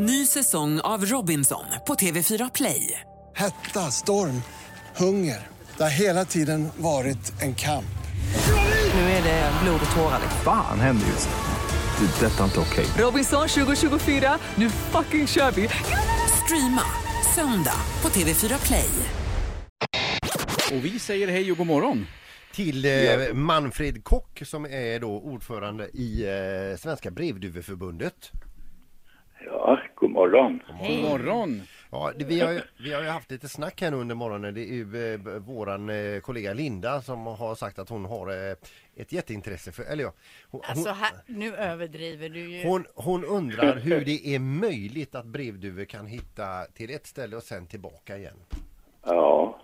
Ny säsong av Robinson på TV4 Play. Hetta, storm, hunger. Det har hela tiden varit en kamp. Nu är det blod och tårar. Fan händer just nu. Det. är Detta är inte okej. Robinson 2024, nu fucking kör vi! Streama söndag på TV4 Play. Och vi säger hej och god morgon. till eh, Manfred Kock som är då ordförande i eh, Svenska Brevduveförbundet. Ja, morgon. God morgon. Ja, det, vi, har ju, vi har ju haft lite snack här nu under morgonen. Det är ju eh, våran eh, kollega Linda som har sagt att hon har eh, ett jätteintresse för, eller ja, hon, Alltså hon, här, nu överdriver du ju. hon, hon undrar hur det är möjligt att brevduvor kan hitta till ett ställe och sen tillbaka igen. Ja,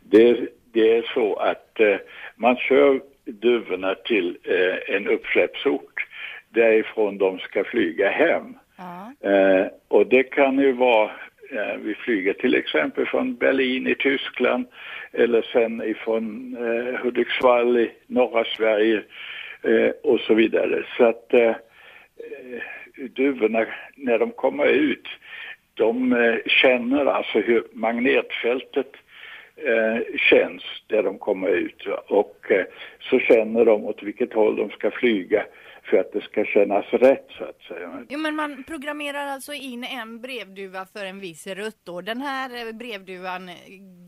det, det är så att eh, man kör duvorna till eh, en uppsläppsort därifrån de ska flyga hem. Ja. Eh, och det kan ju vara, eh, vi flyger till exempel från Berlin i Tyskland eller sen ifrån eh, Hudiksvall i norra Sverige eh, och så vidare. Så att eh, eh duvorna, när de kommer ut, de eh, känner alltså hur magnetfältet eh, känns där de kommer ut. Och eh, så känner de åt vilket håll de ska flyga för att det ska kännas rätt så att säga. Jo men man programmerar alltså in en brevduva för en viss rutt då. Den här eh, brevduvan eh,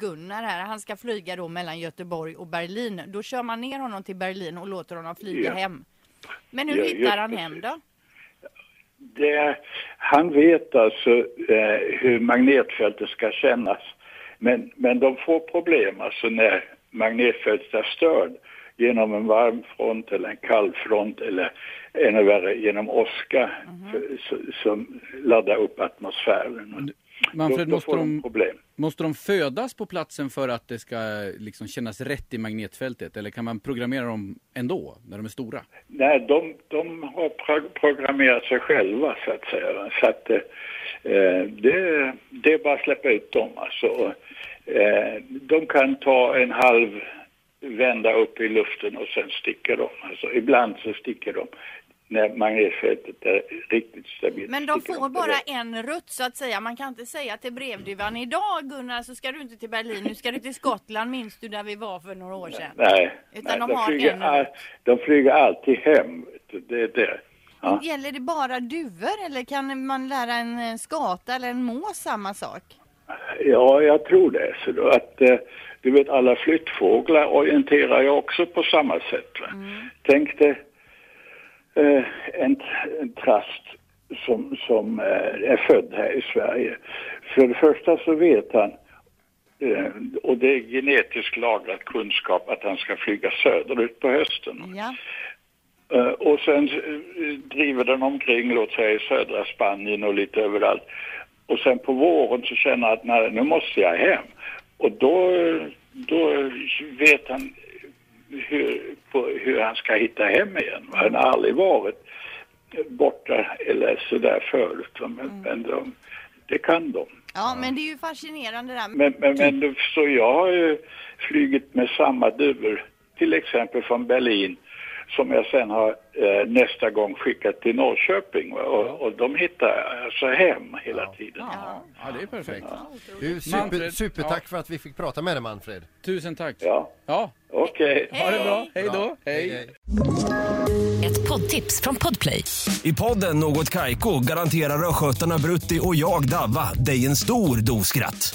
Gunnar här, han ska flyga då mellan Göteborg och Berlin. Då kör man ner honom till Berlin och låter honom flyga Ja. hem. Men hur Ja, hittar han hem då? Det, han vet alltså eh, hur magnetfältet ska kännas. Men, men de får problem alltså när magnetfältet är störd genom en varm front eller en kall front eller ännu värre genom åska för- så- som laddar upp atmosfären. Manfred, måste de problem. måste de födas på platsen för att det ska liksom kännas rätt i magnetfältet? Eller kan man programmera dem ändå, när de är stora? Nej, de, de har pro- programmerat sig själva så att säga. Så att eh, det, det är bara att släppa ut dem. Alltså, eh, de kan ta en halv vända upp i luften och sen sticker de. Alltså, ibland så sticker de när magnetfältet är riktigt stabilt. Men de får bara en rutt så att säga. Man kan inte säga till brevduvan idag Gunnar så ska du inte till Berlin, nu ska du till Skottland. Minns du där vi var för några år sedan? Nej, Utan nej de har flyger all, de flyger alltid hem. Det är det. Ja. Gäller det bara duvor eller kan man lära en eh, skata eller en mås samma sak? Ja, jag tror det. Så då att, eh, du vet, alla flyttfåglar orienterar ju också på samma sätt. Va? Tänk dig eh, en, en trast som, som eh, är född här i Sverige. För det första så vet han, eh, och det är genetiskt lagrad kunskap, att han ska flyga söderut på hösten. Ja. Eh, och sen eh, driver den omkring, låt säga i södra Spanien och lite överallt. Och sen på våren så känner han att nej, nu måste jag hem. Och då, då vet han hur, på, hur han ska hitta hem igen. Han har aldrig varit borta eller sådär förut. Men, men de, det kan de. ja, men det är ju fascinerande där. Men, men, men förstår, jag har ju flugit med samma duvor, till exempel från Berlin, som jag sen har eh, nästa gång skickat till Norrköping. Och, och de hittar alltså hem hela tiden. Ja, det är perfekt. Du, super, supertack ja. för att vi fick prata med dig Manfred. Tusen tack. Ja, Ja, okej. ha det bra. Hej då. Hej. Ett poddtips från Podplay. I podden Något Kaiko garanterar östgötarna Brutti och jag, Davva, dig en stor dos skratt.